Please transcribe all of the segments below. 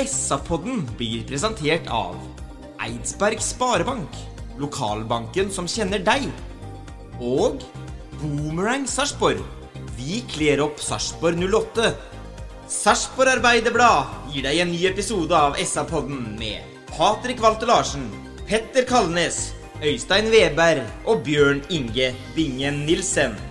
SA-podden blir presentert av Eidsberg Sparebank, lokalbanken som kjenner deg. Og Boomerang Sarpsborg. Vi kler opp Sarpsborg 08. Sarpsborg Arbeiderblad gir deg en ny episode av SA-podden med Patrik Walter Larsen, Petter Kalnes, Øystein Weberg og Bjørn Inge Bingen Nilsen.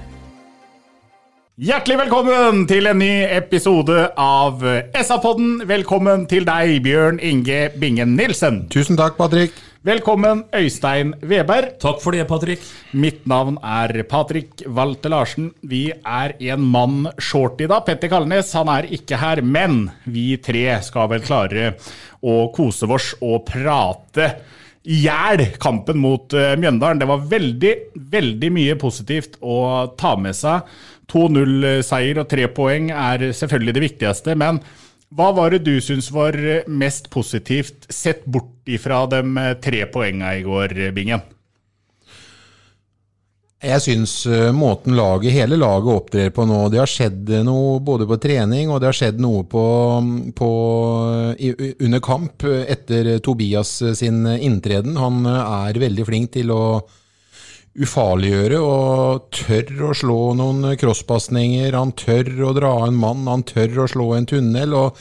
Hjertelig velkommen til en ny episode av SA-podden. Velkommen til deg, Bjørn Inge Bingen Nilsen. Tusen takk, Patrick. Velkommen, Øystein Weberg. Takk for det, Patrick. Mitt navn er Patrick Walter Larsen. Vi er en mann short i dag. Petter Kalnes han er ikke her, men vi tre skal vel klare å kose oss og prate i hjel kampen mot eh, Mjøndalen. Det var veldig, veldig mye positivt å ta med seg. 2-0-seier og tre poeng er selvfølgelig det viktigste, men hva var det du syns var mest positivt, sett bort ifra de eh, tre poengene i går, Bingen? Jeg syns eh, måten laget, hele laget opptrer på nå Det har skjedd noe både på trening og det har skjedd noe på, på, under kamp etter Tobias sin inntreden. Han er veldig flink til å ufarliggjøre og tør å slå noen crosspasninger. Han tør å dra en mann, han tør å slå en tunnel. og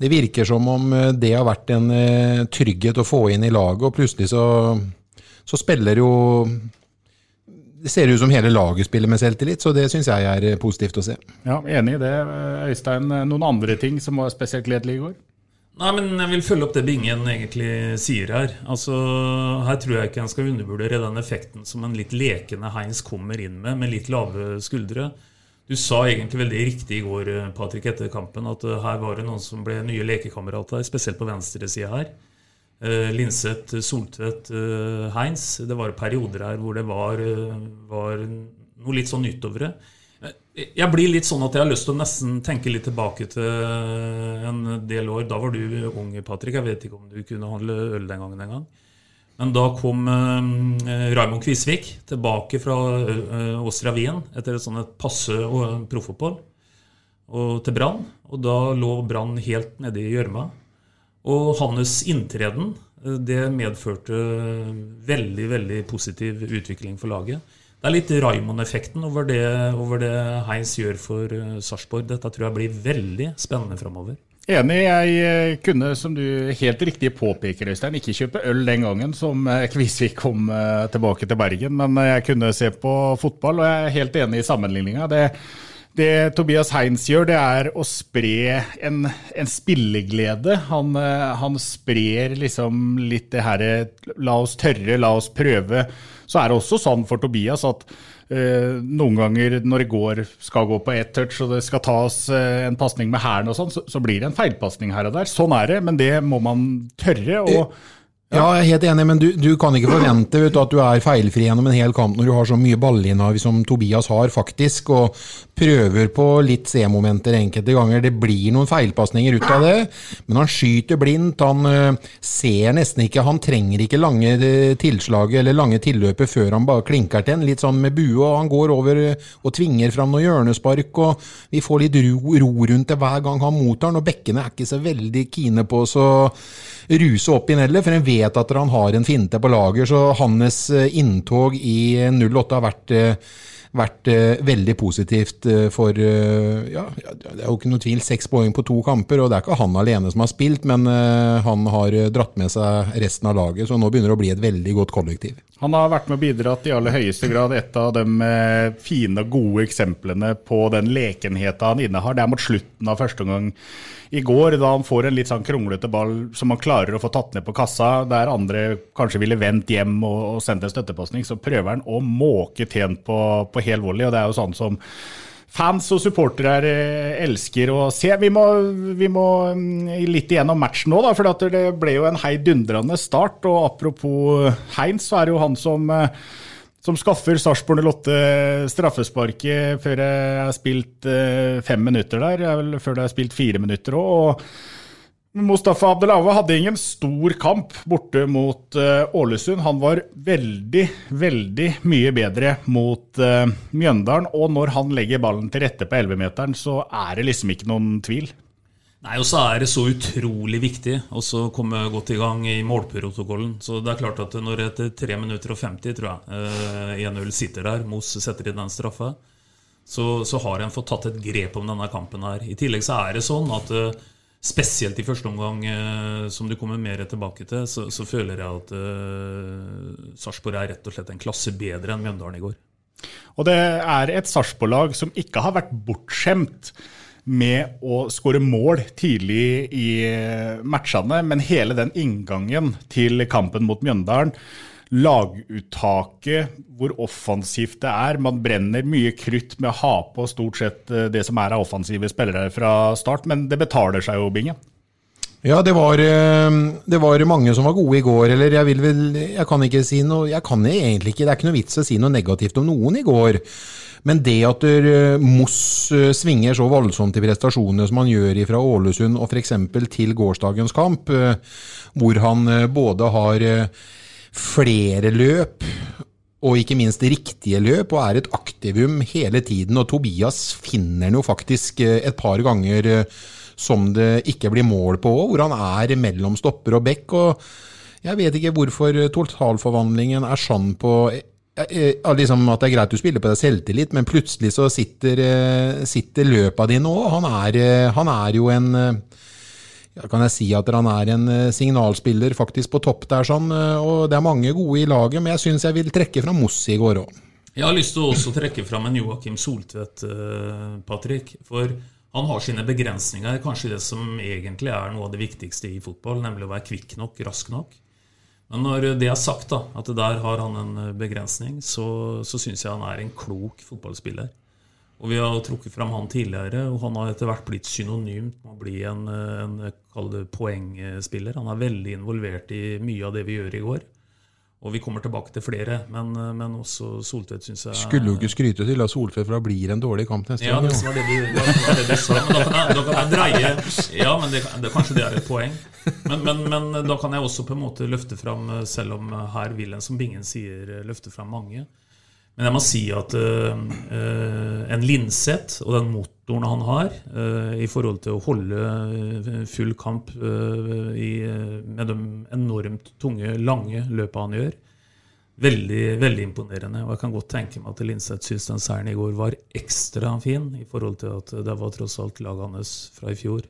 Det virker som om det har vært en eh, trygghet å få inn i laget, og plutselig så, så spiller jo det ser ut som hele laget spiller med selvtillit, så det syns jeg er eh, positivt å se. Ja, Enig i det, Øystein. Noen andre ting som var spesielt gledelig i går? Nei, men Jeg vil følge opp det Bingen egentlig sier her. Altså, Her tror jeg ikke en skal undervurdere den effekten som en litt lekende Heinz kommer inn med, med litt lave skuldre. Du sa egentlig veldig riktig i går Patrick, etter kampen at her var det noen som ble nye lekekamerater, spesielt på venstresida her. Uh, Linseth, Soltvedt, Heins. Det var perioder her hvor det var, var noe litt sånn nytt over det. Jeg blir litt sånn at jeg har lyst til å nesten tenke litt tilbake til en del år. Da var du ung, Patrick. Jeg vet ikke om du kunne handle øl den gangen engang. Men da kom eh, Raymond Kvisvik tilbake fra eh, Åstra Wien etter et sånt passe proffopphold til Brann. Og da lå Brann helt nede i gjørma. Og hans inntreden det medførte veldig, veldig positiv utvikling for laget. Det er litt Raymond-effekten over, over, det Heinz gjør for Sarpsborg. Dette tror jeg blir veldig spennende framover. Enig. Jeg kunne, som du helt riktig påpeker, Øystein, ikke kjøpe øl den gangen som Kvisvik kom tilbake til Bergen, men jeg kunne se på fotball, og jeg er helt enig i sammenligninga. Det Tobias Heinz gjør, det er å spre en, en spilleglede. Han, han, sprer liksom litt det herre La oss tørre, la oss prøve. Så er det også sånn for Tobias at eh, noen ganger når det går, skal gå på ett touch og det skal tas eh, en pasning med hælen og sånn, så, så, blir det en feilpasning her og der. Sånn er det, men det må man tørre. og ja, jeg er helt enig, men du, du kan ikke forvente du, at du er feilfri gjennom en hel kamp når du har så mye ballinnav som Tobias har, faktisk, og prøver på litt C-momenter enkelte ganger. Det blir noen feilpasninger ut av det, men han skyter blindt. Han uh, ser nesten ikke Han trenger ikke lange tilslag eller lange tilløpet før han bare klinker til en, litt sånn med bue, og han går over og tvinger fram noen hjørnespark, og vi får litt ro, ro rundt det hver gang han mottar den, og bekkene er ikke så veldig kine på å ruse opp i nellet, for en vet at han har en finte på lager, så hans inntog i 08 har vært, vært veldig positivt for ja, Det er jo ikke noe tvil, seks poeng på to kamper, og det er ikke han alene som har spilt, men han har dratt med seg resten av laget, så nå begynner det å bli et veldig godt kollektiv. Han har vært med og bidratt i aller høyeste grad. Et av de fine, og gode eksemplene på den lekenheten han innehar. Det er mot slutten av første omgang i går, da han får en litt sånn kronglete ball som han klarer å få tatt ned på kassa, der andre kanskje ville vendt hjem og, og sendt en støttepasning, så prøver han å måke tjent på, på hel volley. og det er jo sånn som fans og supportere eh, elsker å se. Vi må, vi må mm, litt igjennom matchen nå, da, for det ble jo en heidundrende start. og Apropos Heinz, så er det jo han som, eh, som skaffer Sarpsborg 08 straffesparket før det er spilt eh, fem minutter der. Før det er spilt fire minutter òg. Mustafa Abdelave hadde ingen stor kamp borte mot uh, Ålesund. Han var veldig, veldig mye bedre mot uh, Mjøndalen. Og når han legger ballen til rette på 11-meteren, så er det liksom ikke noen tvil. Nei, og så er det så utrolig viktig å komme godt i gang i målprotokollen. Så det er klart at når etter 3 minutter og 50, tror jeg, uh, eh, 1-0 sitter der, Moss setter inn den straffa, så, så, har en fått tatt et grep om denne kampen her. I tillegg så er det sånn at Spesielt i første omgang, eh, som du kommer mer tilbake til, så, så føler jeg at uh, Sarpsborg er rett og slett en klasse bedre enn Mjøndalen i går. Og det er et Sarpsborg-lag som ikke har vært bortskjemt med å skåre mål tidlig i eh, matchene, men hele den inngangen til kampen mot Mjøndalen laguttaket, hvor offensivt det er. Man brenner mye krutt med å ha på stort sett eh, det som er av offensive spillere fra start, men det betaler seg jo, Bingen. Ja, det var, eh, det var, mange som var gode i går. Eller jeg vil vel Jeg kan ikke si noe Jeg kan egentlig ikke Det er ikke noe vits å si noe negativt om noen i går. Men det at eh, Moss svinger så voldsomt i prestasjonene som han gjør fra Ålesund og f.eks. til gårsdagens kamp, hvor han både har flere løp, og ikke minst riktige løp, og er et aktivum hele tiden. Og Tobias finner den jo faktisk eh, et par ganger eh, som det ikke blir mål på, hvor han er mellom stopper og bekk. og Jeg vet ikke hvorfor totalforvandlingen er sånn på eh, liksom at det er greit du spiller på deg selvtillit, men plutselig så sitter, sitter løpa dine òg. Han, han, er jo en ja, kan jeg si at han er en eh, signalspiller faktisk på topp der, sånn, eh, og det er mange gode i laget, men jeg syns jeg vil trekke fram Moss i går òg. Jeg har lyst til å også trekke fram en Joakim Soltvedt, eh, Patrick. For han har sine begrensninger, kanskje det som egentlig er noe av det viktigste i fotball, nemlig å være kvikk nok, rask nok. Men når det er sagt, da, at der har han en begrensning, så, så syns jeg han er en klok fotballspiller. Og Vi har trukket fram han tidligere, og han har etter hvert blitt synonymt med å bli en, en poengspiller. Han er veldig involvert i mye av det vi gjør i går. Og vi kommer tilbake til flere, men, men også Soltvedt syns jeg Skulle jo ikke skryte til at Soltvedt for da blir en dårlig kamp neste gang. Ja, det var det, du, var det du sa. Men da kan, jeg, da kan jeg dreie Ja, men det, det, kanskje det er et poeng. Men, men, men, da kan jeg også på en måte løfte fram, selv om her vil en, som Bingen sier, løfte fram mange. Men jeg må si at uh, en Linseth og den motoren han har uh, i forhold til å holde full kamp uh, i, med de enormt tunge, lange løpene han gjør, veldig veldig imponerende. Og jeg kan godt tenke meg at Linseth syns den seieren i går var ekstra fin i forhold til at det var tross alt laget hans fra i fjor.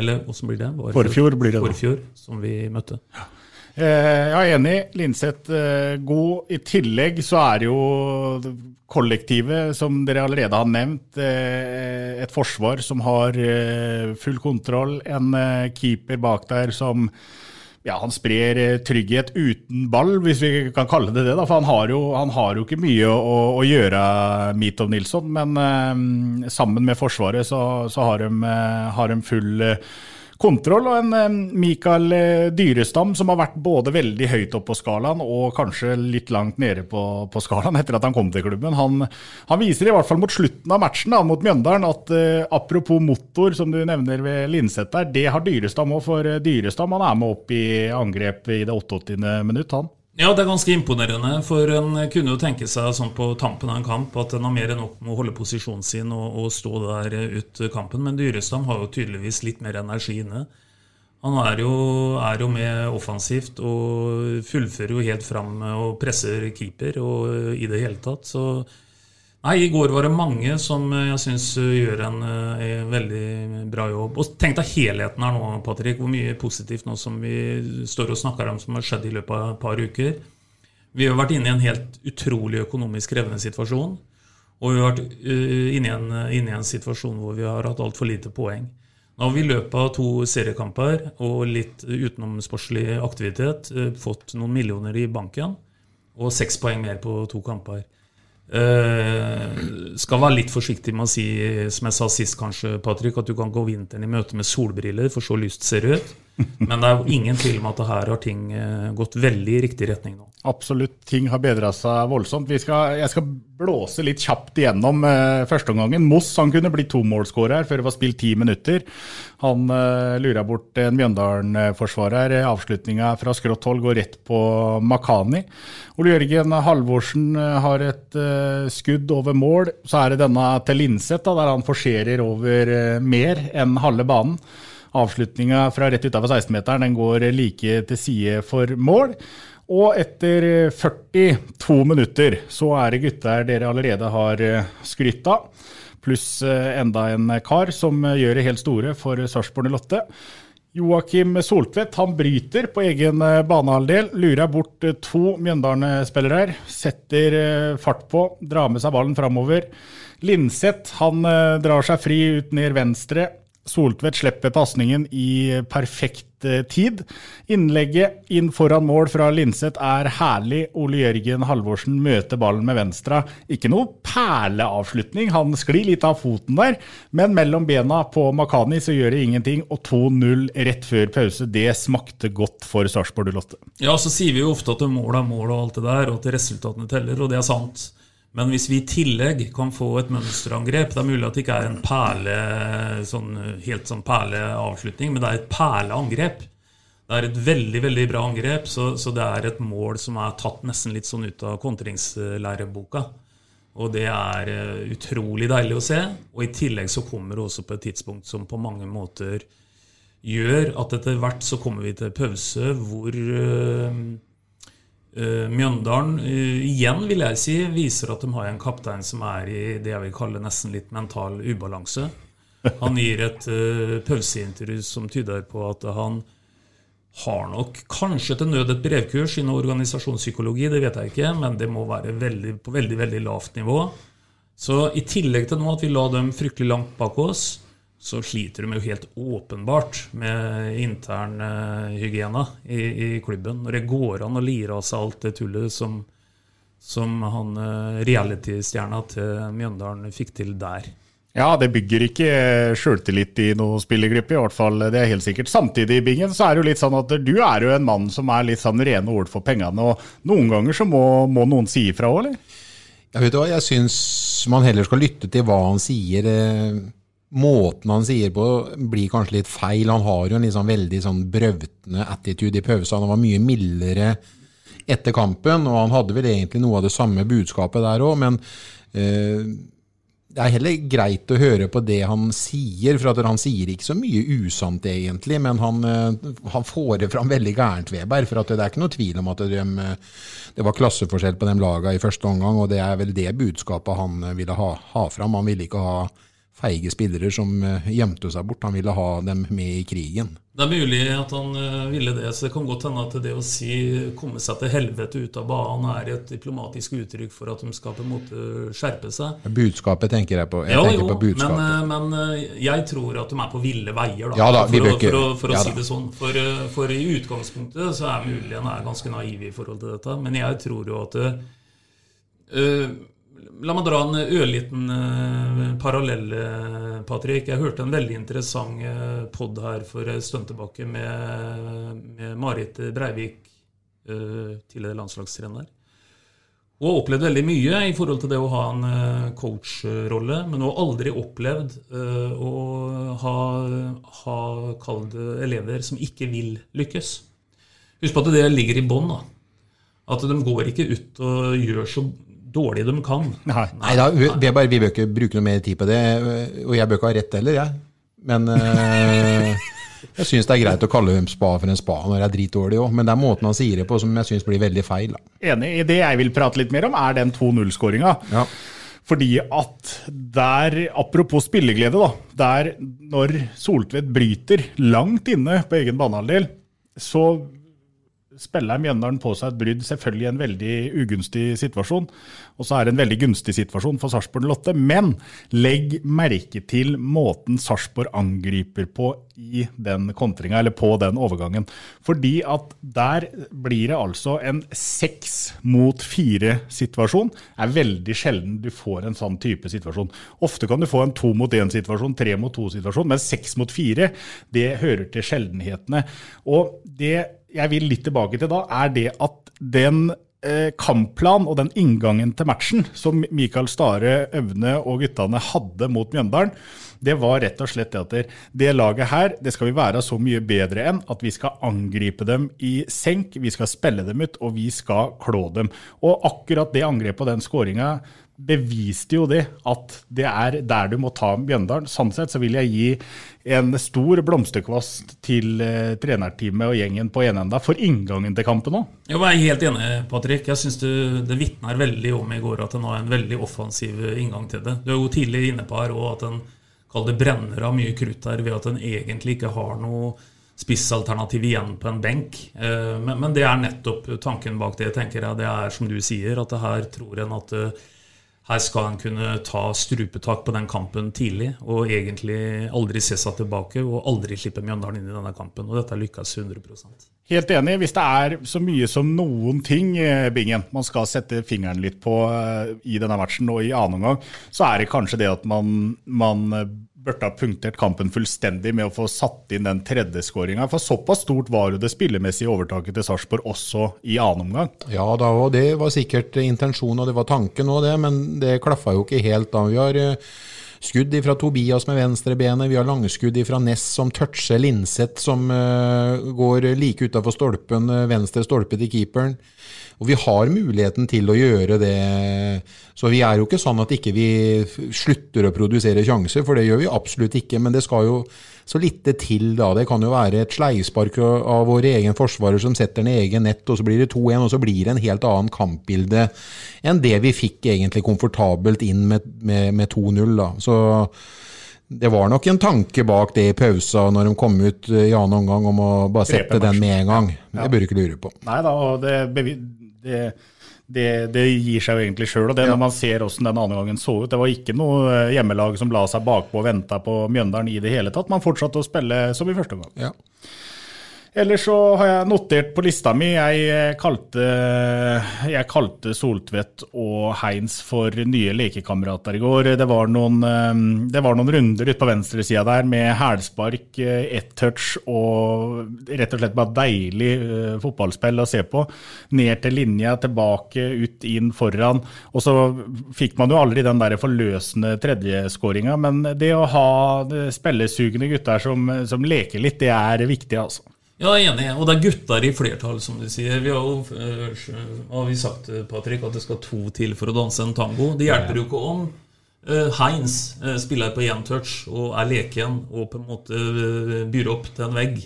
Eller åssen blir det? Forfjor blir det. Forfjor, som vi møtte. Ja. Eh, jeg er enig. Linseth eh, god. I tillegg så er jo kollektivet, som dere allerede har nevnt, eh, et forsvar som har full kontroll. En keeper bak der som ja, han sprer trygghet uten ball, hvis vi kan kalle det det. Da. For han har, jo, han har jo ikke mye å, å gjøre, Mitov Nilsson. Men eh, sammen med Forsvaret så, så har, de, har de full eh, kontroll, og en eh, Mikael eh, Dyrestam som har vært både veldig høyt opp på skalaen og kanskje litt langt nede på, på skalaen etter at han kom til klubben. Han, han, viser i hvert fall mot slutten av matchen da, mot Mjøndalen at eh, apropos motor, som du nevner ved Linseth der, det har Dyrestam òg, for Dyrestam han er med opp i angrep i det 88. minutt, han. Ja, det er ganske imponerende. For en kunne jo tenke seg sånn på tampen av en kamp at en har mer enn nok med å holde posisjonen sin og, og, stå der ut kampen. Men Dyrestam har jo tydeligvis litt mer energi inne. Han er jo, er jo med offensivt og fullfører jo helt fram og presser keeper og i det hele tatt. Så Nei, I går var det mange som jeg syns gjør en, en, eh, veldig bra jobb. Og Tenk deg helheten her nå, Patrick. Hvor mye positivt nå som vi står og snakker om som har skjedd i løpet av et par uker. Vi har vært inne i en helt utrolig økonomisk krevende situasjon. Og vi har vært inne, i en, inne i en situasjon hvor vi har hatt altfor lite poeng. Nå har vi i løpet av to seriekamper og litt utenomsportslig aktivitet fått noen millioner i banken og seks poeng mer på to kamper. Eh, skal være litt forsiktig med å si, som jeg sa sist kanskje, Patrick, at du kan gå vinteren i møte med solbriller, for så lyst ser du ut. Men det er jo ingen tvil om at her har ting eh, gått veldig i riktig retning nå. Absolutt, ting har bedra seg voldsomt. Skal, jeg skal blåse litt kjapt igjennom eh, førsteomgangen. Moss han kunne blitt tomålsskårer før det var spilt ti minutter. Han eh, lura bort en Mjøndalen-forsvarer. Avslutninga fra skrått hold går rett på Makani. Ole Jørgen Halvorsen eh, har et eh, skudd over mål. Så er det denne til Linseth, der han forserer over eh, mer enn halve banen. Avslutninga fra rett utafor 16-meteren den går like til side for mål. Og etter 42 minutter så er det gutter dere allerede har eh, skrytt av, pluss eh, enda en kar som gjør det helt store for Sarpsborg 08. Joakim Soltvedt han bryter på egen eh, banehalvdel, lurer bort to Mjøndalen-spillere. Setter fart på, drar med seg ballen framover. Linseth drar seg fri ut ned venstre. Soltvedt slipper pasningen i perfekt eh, tid. Innlegget inn foran mål fra Linseth er herlig. Ole Jørgen Halvorsen møter ballen med venstre. Ikke noe perleavslutning, han sklir litt av foten der, men mellom bena på Makani så gjør det ingenting. Og 2-0 rett før pause, det smakte godt for Sarpsborg 08. Ja, så sier vi jo ofte at mål er mål og alt det der, og at resultatene teller, og det er sant. Men hvis vi i tillegg kan få et mønsterangrep Det er mulig at det ikke er en perle, sånn, helt sånn perleavslutning, men det er et perleangrep. Det er et veldig veldig bra angrep, så, så, det er et mål som er tatt nesten litt sånn ut av kontringslærebboka. Og det er uh, utrolig deilig å se. Og i tillegg så kommer det også på et tidspunkt som på mange måter gjør at etter hvert så kommer vi til pause hvor Uh, Mjøndalen uh, igjen vil jeg si, viser at de har en kaptein som er i det jeg vil kalle nesten litt mental ubalanse. Han gir et uh, pauseintervju som tyder på at han har nok kanskje til nød et brevkurs innen organisasjonspsykologi, det vet jeg ikke, men det må være veldig, på veldig veldig lavt nivå. Så i tillegg til nå at vi la dem fryktelig langt bak oss, så sliter de jo helt åpenbart med intern uh, i, i, klubben. Når det går an å lire av seg alt det tullet som, som han uh, reality-stjerna til Mjøndalen fikk til der. Ja, det bygger ikke sjøltillit i noen spillergruppe, i hvert fall. Det er helt sikkert. Samtidig, Bingen, så er det jo litt sånn at du er jo en mann som er litt sånn rene ord for pengene. Og noen ganger så må, må noen si ifra òg, eller? Ja, vet du hva, jeg syns man heller skal lytte til hva han sier. Eh måten han sier på, blir kanskje litt feil. Han har jo en liksom veldig sånn brøvtende attitude i pausen. Han var mye mildere etter kampen, og han hadde vel egentlig noe av det samme budskapet der òg, men eh, det er heller greit å høre på det han sier, for han sier ikke så mye usant egentlig, men han, eh, han får det fram veldig gærent, Weber. For det er ikke noe tvil om at det, det var klasseforskjell på de lagene i første omgang, og det er vel det budskapet han ville ha, ha fram. Han ville ikke ha feige spillere som eh, gjemte seg bort. Han ville ha dem med i krigen. Det er mulig at han eh, ville det. så Det kan godt hende at det å si 'komme seg til helvete ut av banen' er et diplomatisk uttrykk for at de skal på en måte skjerpe seg. Budskapet tenker jeg på. Jeg ja, tenker jo, på budskapet. Men, eh, men, jeg tror at de er på ville veier, da, ja, da for, å, for, å, for å ja, si det sånn. For, for, i utgangspunktet så er mulig en er ganske naiv i forhold til dette, men jeg tror jo at uh, La meg dra en ørliten uh, parallell, uh, Patrick. Jeg hørte en veldig interessant uh, pod her for en stund tilbake med, med, Marit Breivik, tidligere landslagstrener. Hun har opplevd veldig mye i forhold til det å ha en coachrolle, men hun har aldri opplevd å ha, ha kalde elever som ikke vil lykkes. Husk på at det ligger i bånn. At de går ikke ut og gjør så dårlig de kan. Nei, Nei da, vi, bare, vi bør ikke bruke noe mer tid på det. Og jeg bør ikke ha rett heller, jeg. Men øh, jeg syns det er greit å kalle en spa for en spa når det er dritdårlig òg. Men det er måten han sier det på som jeg syns blir veldig feil. Da. Enig. i Det jeg vil prate litt mer om, er den 2-0-skåringa. Ja. Fordi at der, apropos spilleglede, da, der når Soltvedt bryter langt inne på egen banehalvdel, så spiller Mjøndalen på seg et brudd, selvfølgelig en veldig ugunstig situasjon. Og så er det en veldig gunstig situasjon for Sarpsborg 08. Men legg merke til måten Sarpsborg angriper på i den kontringa, eller på den overgangen. Fordi at der blir det altså en seks mot fire-situasjon. Er veldig sjelden du får en sånn type situasjon. Ofte kan du få en to mot én-situasjon, tre mot to-situasjon, men seks mot fire, det hører til sjeldenhetene. Og det jeg vil litt tilbake til da, er det at den eh, kampplan og den inngangen til matchen som Mikael Stare, Øvne og guttene hadde mot Mjøndalen, det var rett og slett det at det laget her det skal vi være så mye bedre enn at vi skal angripe dem i senk, vi skal spille dem ut, og vi skal klå dem. Og akkurat det angrepet og den skåringa beviste jo det at det er der du må ta Bjøndalen. Sånn sett så vil jeg gi en stor blomsterkvast til eh, trenerteamet og gjengen på enenda for inngangen til kampen òg. Jeg er helt enig, Patrick. Jeg syns det, vitner veldig om i går at en har en veldig offensiv inngang til det. Du er jo tidlig inne på her òg at en kaller brenner av mye krutt her ved at en egentlig ikke har noe spissalternativ igjen på en benk. Eh, men, men, det er nettopp tanken bak det. tenker jeg. Det er som du sier, at det her tror en at eh, her skal han kunne ta strupetak på den kampen tidlig og egentlig aldri se seg tilbake og aldri slippe Mjøndalen inn i denne kampen. Og dette lykkes 100% Helt enig. Hvis det er så mye som noen ting eh, Bingen, man skal sette fingeren litt på i denne matchen og i annen omgang, så er det kanskje det at man, man burde ha punktert kampen fullstendig med å få satt inn den tredje skåringa. For såpass stort var jo det spillemessige overtaket til Sarpsborg også i annen omgang. Ja da, og det var sikkert intensjonen og det var tanken òg, det. Men det klaffa jo ikke helt da. Vi har eh, skudd fra Tobias med venstrebenet, vi har langskudd fra Ness som toucher Linseth, som uh, går like utafor stolpen, eh, venstre stolpe til keeperen. Og vi har muligheten til å gjøre det. Så vi er jo ikke sånn at ikke vi slutter å produsere sjanser, for det gjør vi absolutt ikke. Men det skal jo så lite til da. Det kan jo være et sleivspark av vår egen forsvarer som setter ned egen nett, og så blir det 2-1, og så blir det en helt annen kampbilde enn det vi fikk egentlig komfortabelt inn med, med, med 2-0. da. Så det var nok en tanke bak det i pausa når de kom ut i annen omgang om å bare sette den med en gang. Det bør du ikke lure på. Nei da, og det, det, det, det, gir seg jo egentlig sjøl. Og det når man ser hvordan den andre gangen så ut Det var ikke noe eh, hjemmelag som la seg bakpå og venta på Mjøndalen i det hele tatt. Man fortsatte å spille som i første gang. Ja. Ellers så har jeg notert på lista mi Jeg eh, kalte, jeg kalte Soltvedt og Heins for nye lekekamerater i går. Det var noen, eh, det var noen runder ute på venstresida der med hælspark, eh, ett touch og rett og slett bare deilig fotballspill å se på. Ned til linja, tilbake, ut, inn, foran. Og så fikk man jo aldri den der forløsende tredjeskåringa, men det å ha spillesugende gutter som, som leker litt, det er viktig, altså. Ja, jeg er enig. Og det er gutter i flertall, som du sier. Vi har jo uh, har vi sagt Patrick, at det skal to til for å danse en tango. Det hjelper jo ikke om uh, Heinz spiller på én touch og er leken og på en måte byr opp til en vegg.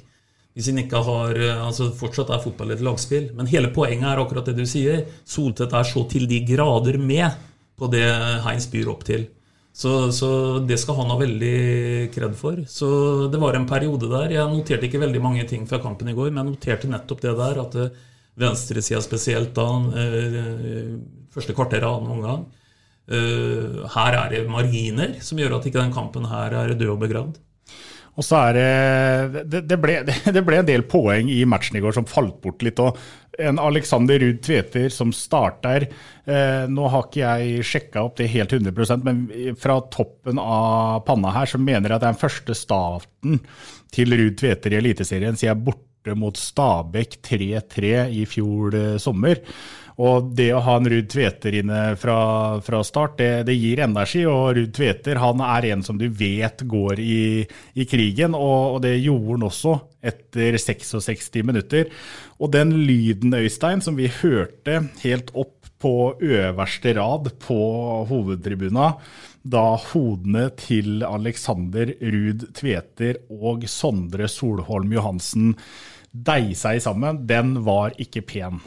Hvis han ikke har altså Fortsatt er fotball et lagspill. Men hele poenget er akkurat det du sier. Soltvedt er så til de grader med på det Heinz byr opp til. Så, så, det skal han ha veldig kred for. Så det var en periode der. Jeg noterte ikke veldig mange ting fra kampen i går, men jeg noterte nettopp det der at eh, venstresida spesielt da eh, første kvarter av annen omgang eh, Her er det marginer som gjør at ikke den kampen her er død og begravd. Og så er det, det, det, ble, det, ble, en del poeng i matchen i går som falt bort litt. og En Alexander Ruud Tveter som starter. Eh, nå har ikke jeg sjekka opp det helt 100% men fra toppen av panna her så mener jeg at det er den første starten til Ruud Tveter i Eliteserien siden borte mot Stabæk 3-3 i fjor eh, sommer. Og det å ha en Ruud Tveter inne fra, fra start, det, det, gir energi. Og Ruud Tveter han er en som du vet går i, i krigen, og, og, det gjorde han også etter 66 minutter. Og den lyden, Øystein, som vi hørte helt opp på øverste rad på hovedtribuna, da hodene til Alexander Ruud Tveter og Sondre Solholm Johansen deisa i sammen, den var ikke pen.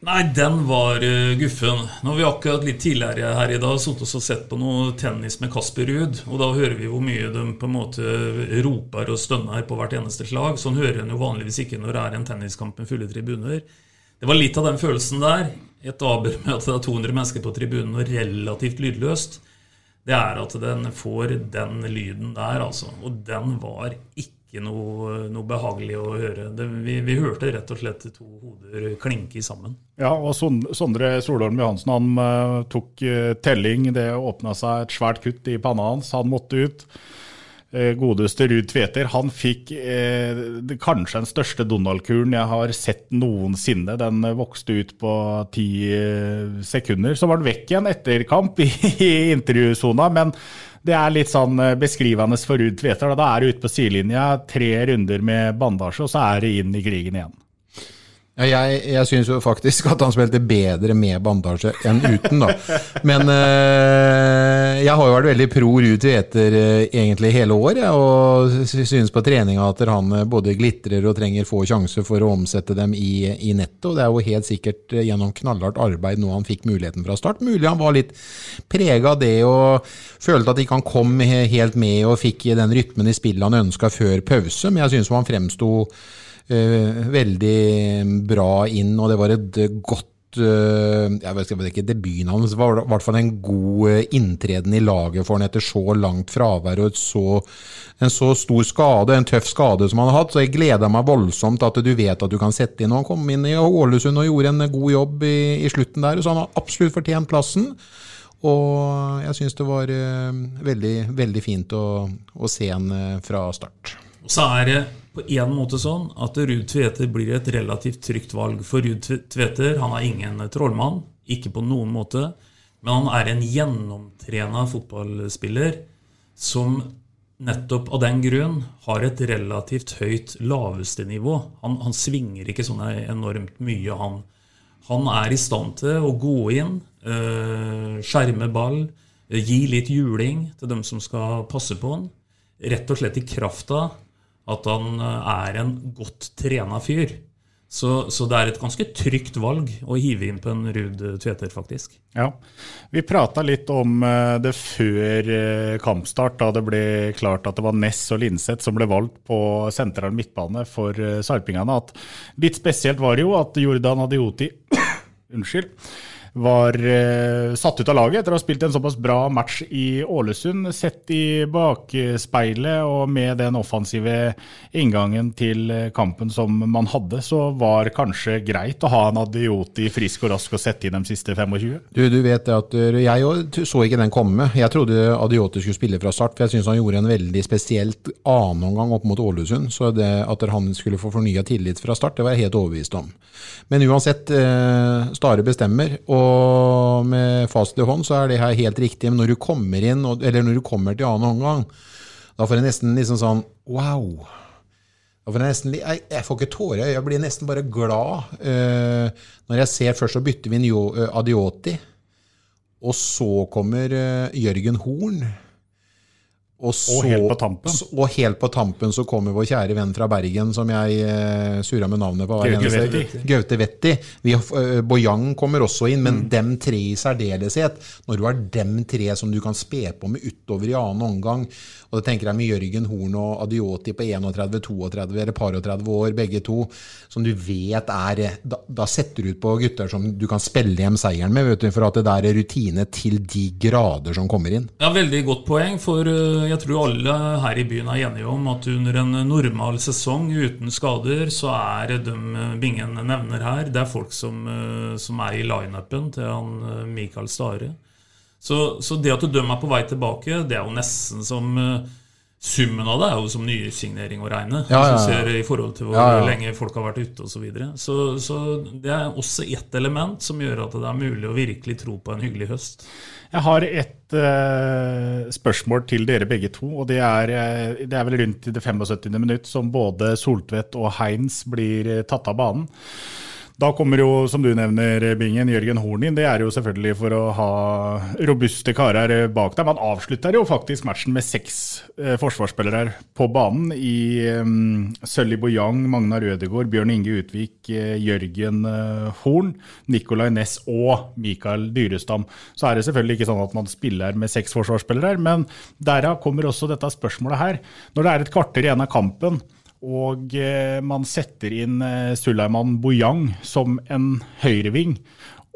Nei, den var uh, guffen. Nå har vi akkurat litt tidligere her i dag sittet og sett på noe tennis med Kasper Ruud. Og da hører vi hvor mye de på en måte roper og stønner på hvert eneste slag. Sånn hører en jo vanligvis ikke når det er en tenniskamp med fulle tribuner. Det var litt av den følelsen der. Et med at det er 200 mennesker på tribunen og relativt lydløst. Det er at den får den lyden der, altså. Og den var ikke ikke noe, noe behagelig å høre. Det, vi, vi, hørte rett og slett to hoder klinke sammen. Ja, og Sondre Solholm Johansen han uh, tok uh, telling. Det åpna seg et svært kutt i panna hans. Han måtte ut. Uh, godeste Ruud Tveter han fikk kanskje den største Donald-kuren jeg har sett noensinne. Den vokste ut på ti sekunder. Så var den vekk igjen etter kamp i, i intervjusona. men det er litt sånn eh, beskrivende for Ruud Tveter. Da er du ute på sidelinja, tre runder med bandasje, og så er det inn i krigen igjen. Ja, jeg jeg syns jo faktisk at han spilte bedre med bandasje enn uten, da. Men øh, jeg har jo vært veldig pro Ruud Tveter øh, egentlig hele året, og synes på treninga at han både glitrer og trenger få sjanser for å omsette dem i, i netto. Det er jo helt sikkert gjennom knallhardt arbeid nå han fikk muligheten fra start. Mulig han var litt prega av det og følte at ikke han kom helt med og fikk den rytmen i spillet han ønska før pause, men jeg synes han fremsto uh, veldig bra inn, og det var et godt eh, jeg vet ikke, Debuten hans var i hvert fall en god eh, inntreden i laget for han etter så langt fravær og så, en så stor skade, en tøff skade som han har hatt. Så jeg gleder meg voldsomt at du vet at du kan sette inn. Og han kom inn i Ålesund og gjorde en god jobb i, i slutten der, så han har absolutt fortjent plassen. Og jeg syns det var uh, veldig, veldig fint å, å se han fra start. Og Så er det på en måte sånn at Ruud Tveter blir et relativt trygt valg. For Ruud Tveter han er ingen trollmann, ikke på noen måte. Men han er en gjennomtrena fotballspiller som nettopp av den grunn har et relativt høyt laveste nivå. Han, han svinger ikke sånn enormt mye, han. Han er i stand til å gå inn, øh, skjerme ball, gi litt juling til dem som skal passe på han. Rett og slett i kraft av at han eh, er en godt trena fyr. Så, så, det er et ganske trygt valg å hive inn på en Ruud Tveter, faktisk. Ja, Vi prata litt om eh, det før eh, kampstart, da det ble klart at det var Ness og Linseth som ble valgt på sentral midtbane for sarpingene. At litt spesielt var det jo at Jordan Adioti unnskyld, var eh, satt ut av laget etter å ha spilt en såpass bra match i Ålesund. Sett i bakspeilet og med den offensive inngangen til kampen som man hadde, så var kanskje greit å ha en Adioti frisk og rask og sette inn de siste 25. Du, du vet at jeg Jeg så ikke den komme. Jeg trodde Adioti skulle spille fra start, for jeg syns han gjorde en veldig spesielt annenomgang opp mot Ålesund. Så det at han skulle få fornya tillit fra start, det var jeg helt overbevist om. Men uansett, eh, Stare bestemmer. og og med fasit i hånd så er det her helt riktig. Men når du kommer inn, eller når du kommer til annen omgang, da får jeg nesten liksom sånn wow. Da får jeg, nesten, jeg, jeg får ikke tårer, jeg blir nesten bare glad uh, når jeg ser først så bytter vi inn uh, Adioti, og så kommer uh, Jørgen Horn. Og, så, og, helt på tampen. Og helt på tampen så kommer vår kjære venn fra Bergen, som jeg uh, surra med navnet på. Gaute Vetti. Gaute Vetti. Uh, Bojang kommer også inn, men mm. dem tre i særdeleshet. Når du har dem tre som du kan spe på med utover i annen omgang, og da tenker jeg med Jørgen Horn og Adioti på 31-32 eller par og 30 år, begge to, som du vet er Da, da setter du ut på gutter som du kan spille hjem seieren med, vet du, for at det der er rutine til de grader som kommer inn. Ja, Veldig godt poeng, for eh, jeg tror alle her i byen er enige om at under en normal sesong uten skader, så er de eh, Bingen nevner her, det er folk som, eh, som er i lineupen til han Mikael Stare. Så, så, det at du er på vei tilbake, det er jo nesten som Summen av det er jo som nysignering å regne. Ja, ja, ja. Ser I forhold til hvor lenge folk har vært ute osv. Så, videre. så Så det er også ett element som gjør at det er mulig å virkelig tro på en hyggelig høst. Jeg har et uh, spørsmål til dere begge to. og Det er, uh, det er vel rundt i det 75. minutt som både Soltvedt og Heins blir tatt av banen. Da kommer jo, som du nevner, Bingen, Jørgen Horn inn. Det er jo selvfølgelig for å ha robuste karer bak deg. Man avslutter jo faktisk matchen med seks eh, forsvarsspillere på banen. I um, Sølvi Bojang, Magnar Rødegård, Bjørn Inge Utvik, eh, Jørgen eh, Horn, Nicolay Næss og Mikael Dyrestam. Så er det selvfølgelig ikke sånn at man spiller med seks forsvarsspillere, men derav kommer også dette spørsmålet her. Når det er et kvarter igjen av kampen, og eh, man setter inn Sulaiman Suleiman Bojang som en høyreving.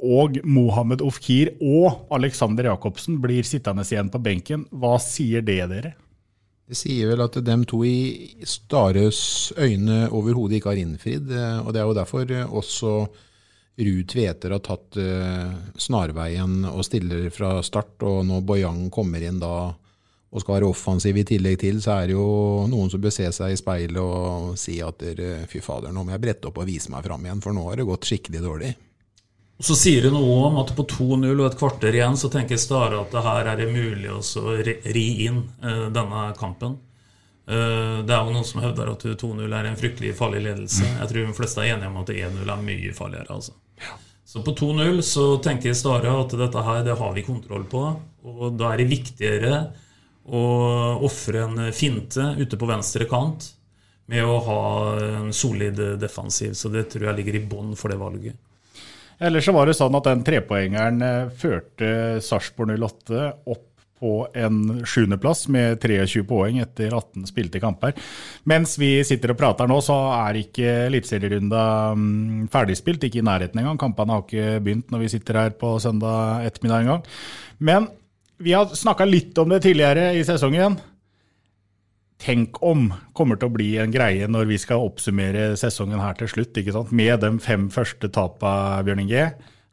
Og Mohammed Ofkir og Alexander Jacobsen blir sittende igjen på benken. Hva sier det dere? Det sier vel at de to i Stares øyne overhodet ikke har innfridd. eh, Og det er jo derfor eh, også Ruud Tveter har tatt eh, snarveien og stiller fra start. Og når Boyang kommer inn da og skal være offensiv i tillegg til, så er det jo noen som bør se seg i speilet og si at fy fader, nå må jeg brette opp og vise meg fram igjen, for nå har det gått skikkelig dårlig. Så sier det noe om at på 2-0 og et kvarter igjen så tenker Stare at det her er det mulig å ri inn eh, denne kampen. Eh, det er jo noen som hevder at 2-0 er en fryktelig farlig ledelse. Jeg tror de fleste er enige om at 1-0 er mye farligere. altså. Så på 2-0 så tenker Stare at dette her det har vi kontroll på. Og da er det viktigere å ofre en finte ute på venstre kant med å ha en solid defensiv. Så det tror jeg ligger i bånn for det valget. Ellers så var det sånn at den trepoengeren eh, førte Sarpsborg 08 opp på en sjuendeplass med 23 poeng etter 18 spilte kamper. Mens vi sitter og prater nå, så er ikke eliteserierunda mm, ferdigspilt. Ikke i nærheten engang. Kampene har ikke begynt når vi sitter her på søndag ettermiddag engang. Men vi har snakka litt om det tidligere i sesongen. Tenk om kommer til å bli en greie når vi skal oppsummere sesongen her til slutt. ikke sant? Med de fem første tapene, Bjørn Inge.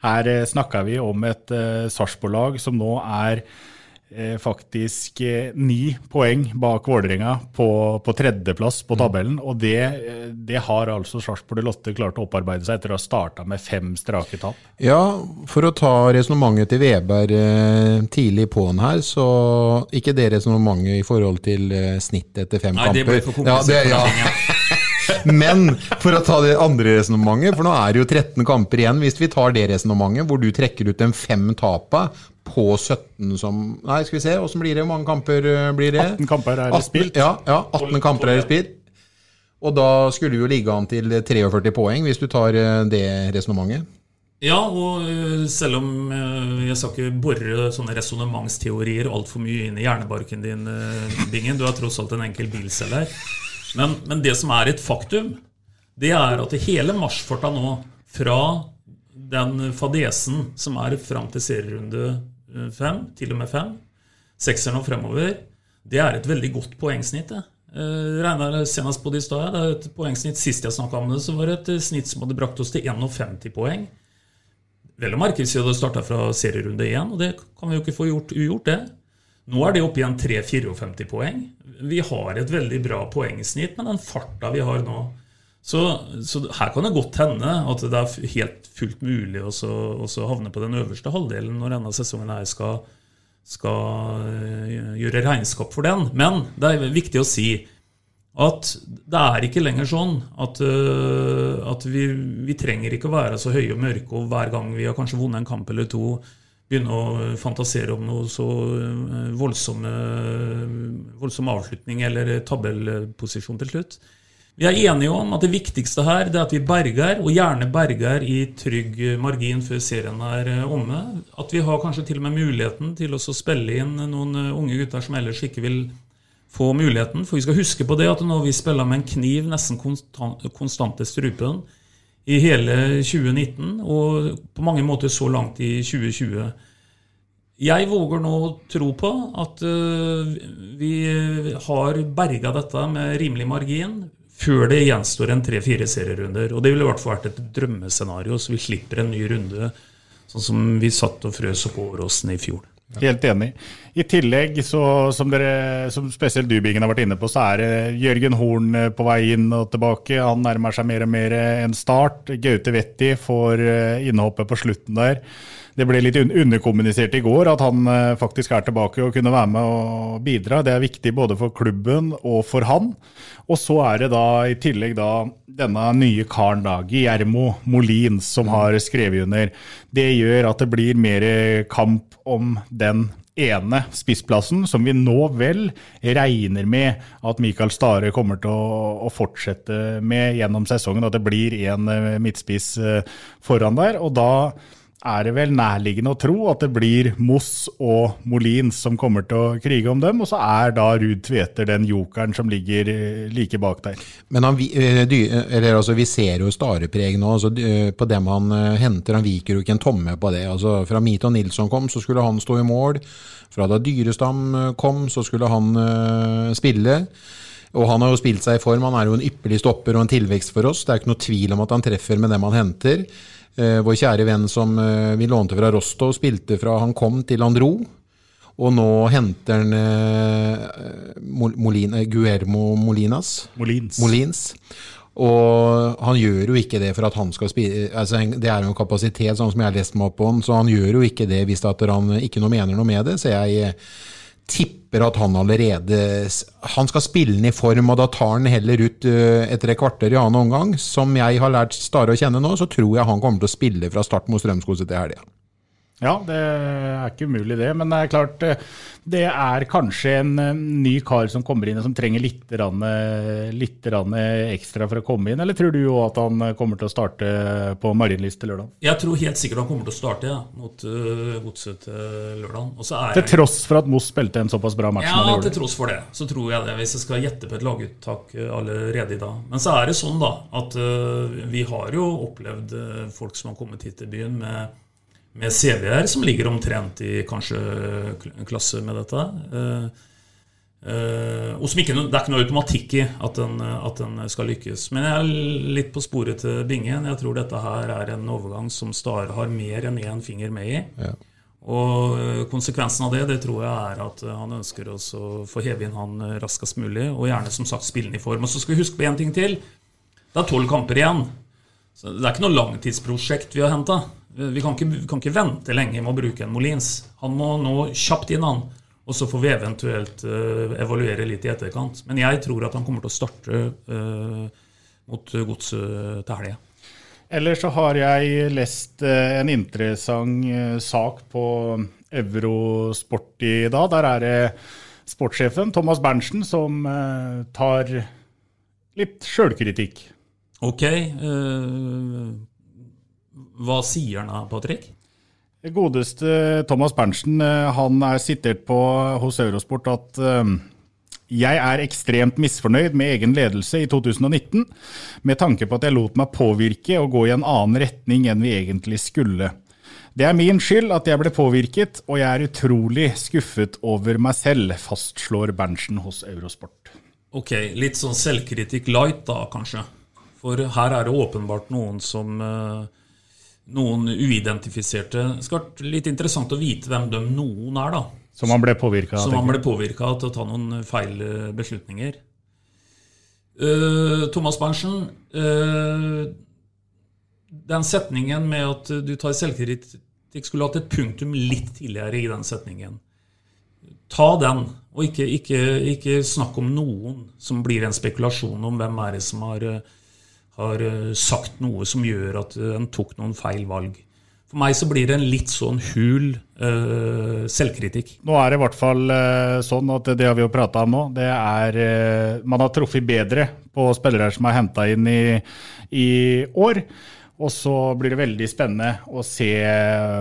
Her eh, snakka vi om et uh, Sarpsborg-lag som nå er faktisk eh, ni poeng bak Vålerenga på, på tredjeplass på tabellen. Og det, eh, det har altså Sarpsborg Lotte klart å opparbeide seg etter å ha starta med fem strake tap. Ja, for å ta resonnementet til Veberg eh, tidlig på'n her, så ikke det resonnementet i forhold til eh, snittet etter fem Nei, det kamper. Nei, for Ja, det, komplisert. ja. for Martin, Men for å ta det andre resonnementet, for nå er det jo 13 kamper igjen. Hvis vi tar det resonnementet hvor du trekker ut de fem tapa på 17 som Nei, skal vi se, åssen blir det? Hvor mange kamper eh, blir det? 18 kamper er det 18 spilt. Ja, ja 18 kamper er det spilt. Og da skulle du jo ligge an til 43 poeng, hvis du tar eh, det resonnementet. Ja, og selv om jeg skal ikke bore sånne resonnementsteorier altfor mye inn i hjernebarken din, Bingen, du er tross alt en enkel bilselger. Men, men det som er et faktum, det er at hele marsjfarta nå, fra den fadesen som er fram til serierunde fem, til og med fem, sekseren og fremover, det er et veldig godt poengsnitt. det. Uh, regner senest på det i stad. Det er et poengsnitt Sist jeg snakka om det, så var det et eh, snitt som hadde brakt oss til 51 poeng. Vel å merke hvis vi hadde starta fra serierunde 1, og det kan vi jo ikke få gjort ugjort, det. Nå er det oppe igjen 3-54 poeng. Vi har et veldig bra poengsnitt med den farta vi har nå. Så, så her kan det godt hende at det er helt fullt mulig å havne på den øverste halvdelen når denne sesongen her skal, skal øh, gjøre regnskap for den. Men det er viktig å si at det er ikke lenger sånn at, øh, at vi, vi trenger ikke å være så høye og mørke og hver gang vi har kanskje vunnet en kamp eller to, begynne å fantasere om noe så øh, voldsomme, voldsom avslutning eller tabellposisjon til slutt. Vi er enige om at det viktigste her det er at vi berger, og gjerne berger i trygg margin før serien er øh, omme. At vi har kanskje til og med muligheten til å spille inn noen øh, unge gutter som ellers ikke vil få muligheten. For vi skal huske på det at nå har vi spiller med en kniv nesten konstant, til strupen i hele 2019, og på mange måter så langt i 2020. Jeg våger nå tro på at øh, vi har berga dette med rimelig margin før det gjenstår en tre-fire serierunder. Og det ville i hvert fall vært et drømmescenario, så vi slipper en ny runde, sånn som vi satt og frøs opp over Åsen i fjor. Helt enig. I tillegg, så, som, dere, som spesielt du, Bingen, har vært inne på, så er Jørgen Horn eh, på vei inn og tilbake. Han nærmer seg mer og mer en start. Gaute Wetti får eh, innhoppet på slutten der. Det ble litt underkommunisert i går at han eh, faktisk er tilbake og kunne være med og bidra. Det er viktig både for klubben og for han. Og så er det da i tillegg da denne nye karen, da, Guillermo Molins, som har skrevet under. Det gjør at det blir mer kamp om den ene spissplassen, som vi nå vel regner med at Mikael Stare kommer til å, fortsette med gjennom sesongen. At det blir en eh, midtspiss eh, foran der. Og da er det vel nærliggende å tro at det blir Moss og Molins som kommer til å krige om dem, og så er da Ruud Tveter den jokeren som ligger eh, like bak der. Men han, eh, eller, altså, vi ser jo starepreg nå altså, på dem han henter. Han viker jo ikke en tomme på det. Altså, fra Mito Nilsson kom, så skulle han stå i mål. Fra da Dyrestam kom, så skulle han uh, spille. Og han har jo spilt seg i form. Han er jo en ypperlig stopper og en tilvekst for oss. Det er ikke noe tvil om at han treffer med dem han henter. Eh, vår kjære venn som eh, vi lånte fra Rostov, spilte fra han kom til han dro. Og nå henter han eh, Molina, Guermo Molinas. Molins. Molins. Og han gjør jo ikke det for at han skal spille altså Det er jo en kapasitet, sånn som jeg har lest meg opp på han, så han gjør jo ikke det hvis han ikke noe mener noe med det. Så jeg tipper at han allerede Han skal spille den i form, og da tar han heller ut eh, etter et kvarter i annen omgang. Som jeg har lært Stare å kjenne nå, så tror jeg han kommer til å spille fra start mot Strømsgodset til helga. Ja, det er ikke umulig det. Men det er klart, eh, det er kanskje en eh, ny kar som kommer inn og som trenger litt, litt ekstra for å komme inn. Eller tror du òg at han kommer til å starte på Marienlyst til lørdag? Jeg tror helt sikkert han kommer til å starte ja, mot Godset til lørdag. til tross for at Moss spilte en såpass bra match? Ja, til tross for det. Så tror jeg det, hvis jeg skal gjette på et laguttak allerede i dag. Men så er det sånn da, at vi har jo opplevd folk som har kommet hit til byen med med CV-er som ligger omtrent i kanskje klasse med dette. Uh, uh, og som ikke, Det er ikke noe automatikk i at den, at den, skal lykkes. Men jeg er litt på sporet til Bingen. Jeg tror dette her er en overgang som Star har mer enn én finger med i. Ja. Og eh, konsekvensen av det det tror jeg er at han ønsker å få heve inn han raskest mulig, og gjerne som sagt spille i form. Og så skal vi huske på én ting til. Det er tolv kamper igjen. Så det er ikke noe langtidsprosjekt vi har henta. Vi kan, ikke, vi kan, ikke, vente lenge med å bruke en Molins. Han må nå kjapt inn, han. Og så får vi eventuelt uh, evaluere litt i etterkant. Men jeg tror at han kommer til å starte uh, mot godset til helga. Ellers så har jeg lest uh, en interessant sak på Eurosport i dag. Der er det sportssjefen Thomas Berntsen som tar litt sjølkritikk. Ok. Hva sier han da, Patrick? Godeste Thomas Berntsen eh, han er sitert på hos Eurosport at uh, jeg er ekstremt misfornøyd med egen ledelse i 2019, med tanke på at jeg lot meg påvirke og gå i en annen retning enn vi egentlig skulle. Det er min skyld at jeg ble påvirket, og jeg er utrolig skuffet over meg selv, fastslår Berntsen hos Eurosport. Ok, litt sånn selvkritikk light da, kanskje. For her er det åpenbart noen som uh noen uidentifiserte. Det skal være litt interessant å vite hvem de noen er, da. Som han ble påvirka av? Som han ble påvirka til å ta noen feil eh, beslutninger. Uh, Thomas Berntsen, uh, den setningen med at du tar selvkritikk, skulle hatt et punktum litt tidligere i den setningen. Ta den, og ikke, ikke, ikke snakk om noen som blir en spekulasjon om hvem er det som har uh, har eh, sagt noe som gjør at eh, en tok noen feil valg. For meg så blir det en litt sånn hul uh, selvkritikk. Nå er det i hvert fall uh, sånn at det har vi jo prata om nå. Det er uh, Man har truffet bedre på spillere som er henta inn i, i år. Og så blir det veldig spennende å se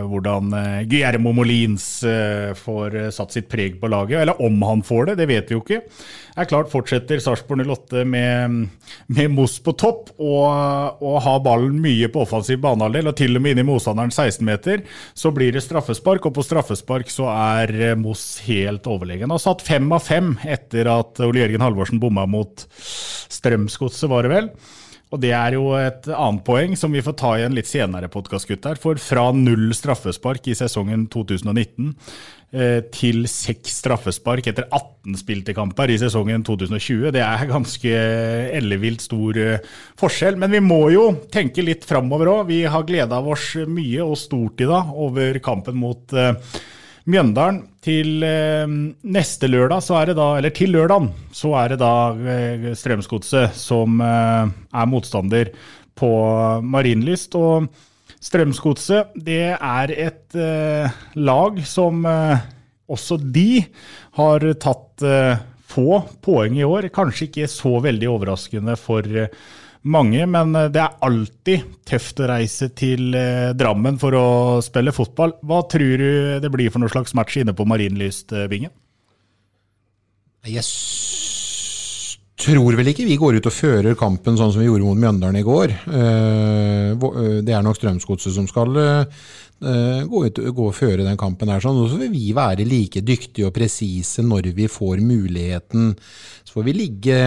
hvordan eh, Guillermo Molins eh, får eh, satt sitt preg på laget. Eller om han får det, det vet vi jo ikke. Det er klart Fortsetter Sarpsborg 08 med, med Moss på topp og, og har ballen mye på offensiv banehalvdel, og til og med inn i motstanderen 16-meter, så blir det straffespark. Og på straffespark så er Moss helt overlegen. Har satt fem av fem etter at Ole Jørgen Halvorsen bomma mot Strømsgodset, var det vel. Og det er jo et annet poeng som vi får ta igjen litt senere gutter. For fra null straffespark i sesongen 2019 eh, til seks straffespark etter 18 spilte kamper i sesongen 2020, det er ganske ellevilt stor eh, forskjell. Men vi må jo tenke litt framover òg. Vi har gleda oss mye og stort i dag over kampen mot eh, Mjøndalen. Til eh, neste lørdag, så er det da, eller til lørdagen, så er det da eh, Strømsgodset som eh, er motstander på Marienlyst. Og Strømsgodset, det er et eh, lag som eh, også de har tatt eh, få poeng i år. Kanskje ikke så veldig overraskende for mange, men eh, det er alltid tøft å reise til eh, Drammen for å spille fotball. Hva tror du det blir for noen slags match inne på Marienlyst, eh? Jeg tror vel ikke vi går ut og fører kampen sånn som vi gjorde mot Mjøndalen i går. Det er nok Strømsgodset som skal gå ut og føre den kampen her. Sånn. Så vil vi være like dyktige og presise når vi får muligheten. Så får vi ligge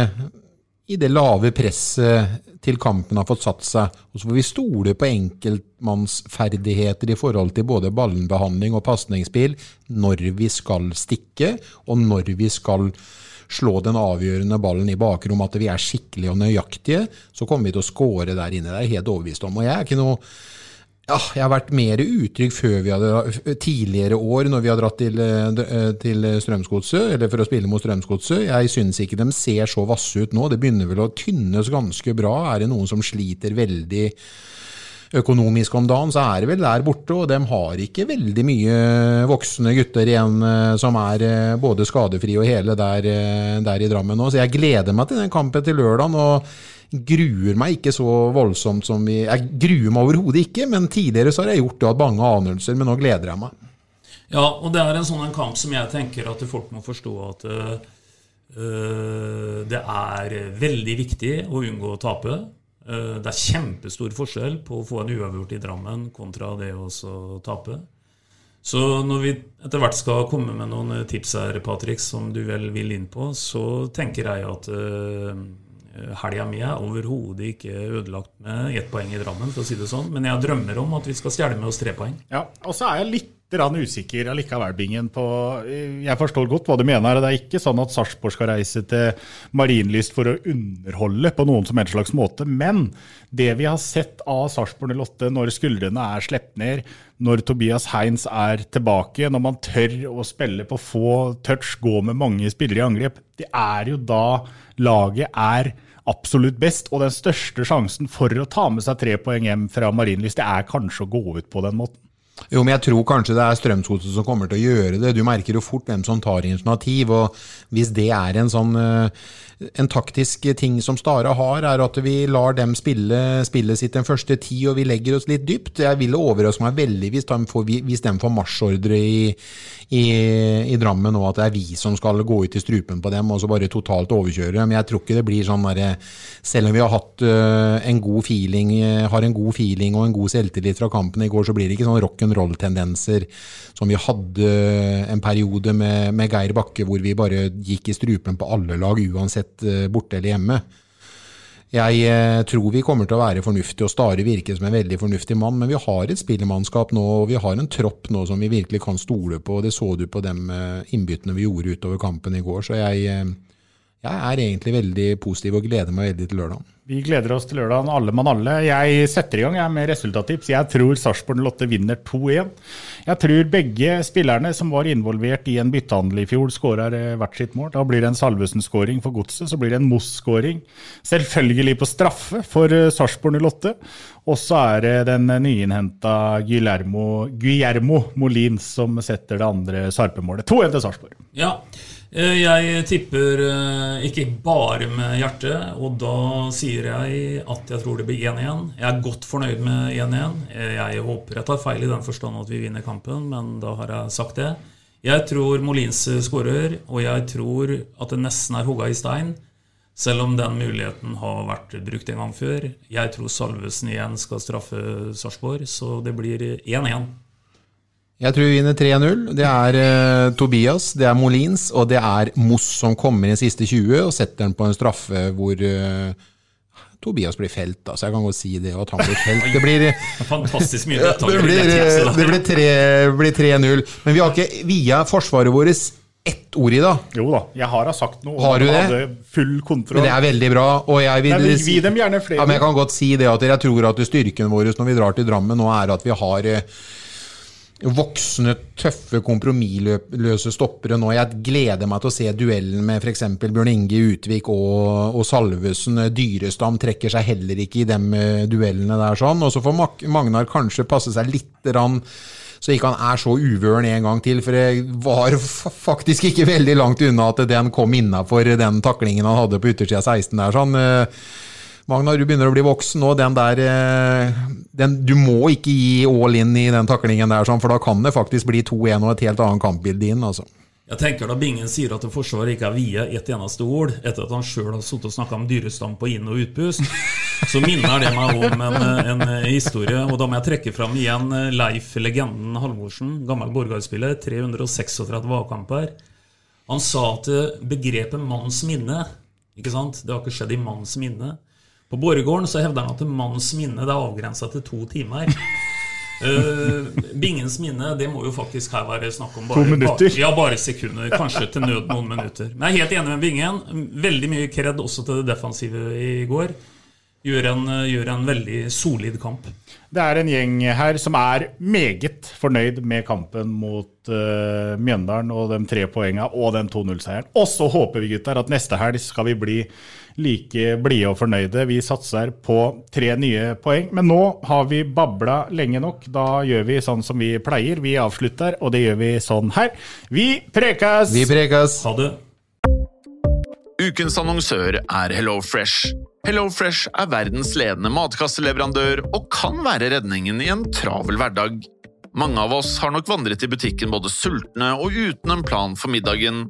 i det lave presset til kampen har fått satt seg. Og så får vi stole på enkeltmannsferdigheter i forhold til både ballenbehandling og pasningsspill når vi skal stikke, og når vi skal slå den avgjørende ballen i bakrom, at vi er skikkelige og nøyaktige, så kommer vi til å score der inne. Det er jeg helt overbevist om. Og jeg er ikke noe ja, jeg har vært mer utrygg før vi hadde, tidligere år når vi har dratt til, eh, til Strømsgodset, eller for å spille mot Strømsgodset. Jeg syns ikke de ser så vasse ut nå. Det begynner vel å tynnes ganske bra. Er det noen som sliter veldig økonomisk om dagen, så er det vel der borte. Og de har ikke veldig mye voksne gutter igjen eh, som er eh, både skadefrie og hele der, eh, der i Drammen nå. Så jeg gleder meg til den kampen til lørdag. og gruer meg ikke så voldsomt som vi Jeg gruer meg overhodet ikke, men tidligere så har jeg gjort det og hatt mange anelser, men nå gleder jeg meg. Ja, og det er en sånn en kamp som jeg tenker at folk må forstå at uh, det er veldig viktig å unngå å tape. Uh, det er kjempestor forskjell på å få en uavgjort i Drammen kontra det å tape. Så når vi etter hvert skal komme med noen tips her, Patrick, som du vel vil inn på, så tenker jeg at uh, helga mi er overhodet ikke ødelagt med ett poeng i Drammen, for å si det sånn. Men jeg drømmer om at vi skal stjele med oss tre poeng. Ja, og så er jeg litt usikker allikevel, Bingen, på Jeg forstår godt hva du mener. Det er ikke sånn at Sarpsborg skal reise til Marienlyst for å underholde på noen som helst slags måte. Men det vi har sett av Sarpsborg 08 når skuldrene er sluppet ned, når Tobias Heins er tilbake, når man tør å spille på få touch, gå med mange spillere i angrep, det er jo da laget er absolutt best. Og den største sjansen for å ta med seg tre poeng hjem fra Marienlyst, det er kanskje å gå ut på den måten. Jo, men jeg tror kanskje det er Strømsgodset som kommer til å gjøre det. Du merker jo fort hvem som tar initiativ. og Hvis det er en sånn en taktisk ting som Stara har, er at vi lar dem spille spillet sitt den første ti, og vi legger oss litt dypt. Jeg ville overraske meg veldig hvis de får, hvis de får marsjordre i, i, i, Drammen nå, at det er vi som skal gå ut i strupen på dem og så bare totalt overkjøre. dem. jeg tror ikke det blir sånn derre Selv om vi har hatt en god feeling, har en god feeling og en god selvtillit fra kampen i går, så blir det ikke sånn rock'n'roll-tendenser som vi hadde en periode med, med Geir Bakke, hvor vi bare gikk i strupen på alle lag, uansett borte eller hjemme. Jeg eh, tror vi kommer til å være fornuftige, og Stare virker som en veldig fornuftig mann. Men vi har et spillemannskap nå, og vi har en tropp nå som vi virkelig kan stole på. Det så du på de innbyttene vi gjorde utover kampen i går. Så jeg, jeg er egentlig veldig positiv og gleder meg veldig til lørdagen. Vi gleder oss til lørdagen, alle mann alle. Jeg setter i gang jeg med resultattips. Jeg tror Sarpsborg 08 vinner 2-1. Jeg tror begge spillerne som var involvert i en byttehandel i fjor, skårer hvert sitt mål. Da blir det en Salvesen-skåring for Godset, så blir det en Moss-skåring. Selvfølgelig på straffe for Sarpsborg 08. Og så er det den nyinnhenta Guillermo, Guillermo Molins som setter det andre Sarpe-målet. 2-1 til Sarpsborg. Ja, jeg tipper ikke bare med hjertet, og da sier jeg at jeg tror det blir 1-1. Jeg er godt fornøyd med 1-1. Jeg håper jeg tar feil i den forstand at vi vinner kampen, men da har jeg sagt det. Jeg tror Molins skårer, og jeg tror at det nesten er hogga i stein. Selv om den muligheten har vært brukt en gang før. Jeg tror Salvesen igjen skal straffe Sarpsborg, så det blir 1-1. Jeg tror vi vinner 3-0. Det er uh, Tobias, det er Molins og det er Moss som kommer inn i siste 20 og setter den på en straffe hvor uh, Tobias blir felt. Da. Så jeg kan godt si det, at han blir felt. Det blir, Fantastisk mye det blir, det blir 3-0. Men vi har ikke via forsvaret vårt ett ord i dag. Jo da, jeg har da sagt noe. Har du det? Full kontroll. Men det er veldig bra. Og jeg vil, Nei, vi, dem gjerne flere. Ja, men jeg kan godt si det at jeg tror at styrken vår når vi drar til Drammen nå, er at vi har voksne, tøffe, kompromissløse stoppere nå. Jeg gleder meg til å se duellen med f.eks. Bjørn Inge Utvik og, og Salvesen. Dyrestam trekker seg heller ikke i de duellene der. sånn. Og så får Magnar kanskje passe seg litt rann, så ikke han er så uvøren en gang til. For det var faktisk ikke veldig langt unna at den kom innafor den taklingen han hadde på yttersida 16 der. sånn. Magnar, du begynner å bli voksen nå. Den der eh, den, Du må ikke gi all in i den taklingen der, sånn, for da kan det faktisk bli 2-1 og et helt annet kampbilde inn. altså. Jeg tenker Da Bingen sier at Forsvaret ikke er viet ett eneste ord, etter at han sjøl har sittet og snakka om dyrestam på inn- og utpust, så minner det meg om en, en, historie. Og da må jeg trekke fram igjen Leif legenden Halvorsen, gammel Borgard-spiller, 336 A-kamper. Han sa at begrepet 'manns minne' ikke sant? Det har ikke skjedd i manns minne. På Borregaarden så hevder han at manns minne det er avgrensa til to timer. Uh, Bingens minne det må jo faktisk her være snakk om bare. Bare, ja, bare sekunder. Kanskje til nød noen minutter. Men jeg er helt enig med Bingen. Veldig mye kred også til det defensive i går. Gjør en, gjør en veldig solid kamp. Det er en gjeng her som er meget fornøyd med kampen mot uh, Mjøndalen og de tre poengene og den 2-0-seieren. Og så håper vi gutter at neste helg skal vi bli like blide og fornøyde. Vi satser på tre nye poeng. Men nå har vi babla lenge nok. Da gjør vi sånn som vi pleier. Vi avslutter, og det gjør vi sånn her. Vi prekas! Vi prekas! Ha det. Ukens annonsør er HelloFresh. HelloFresh er verdens ledende matkasseleverandør og kan være redningen i en travel hverdag. Mange av oss har nok vandret i butikken både sultne og uten en plan for middagen,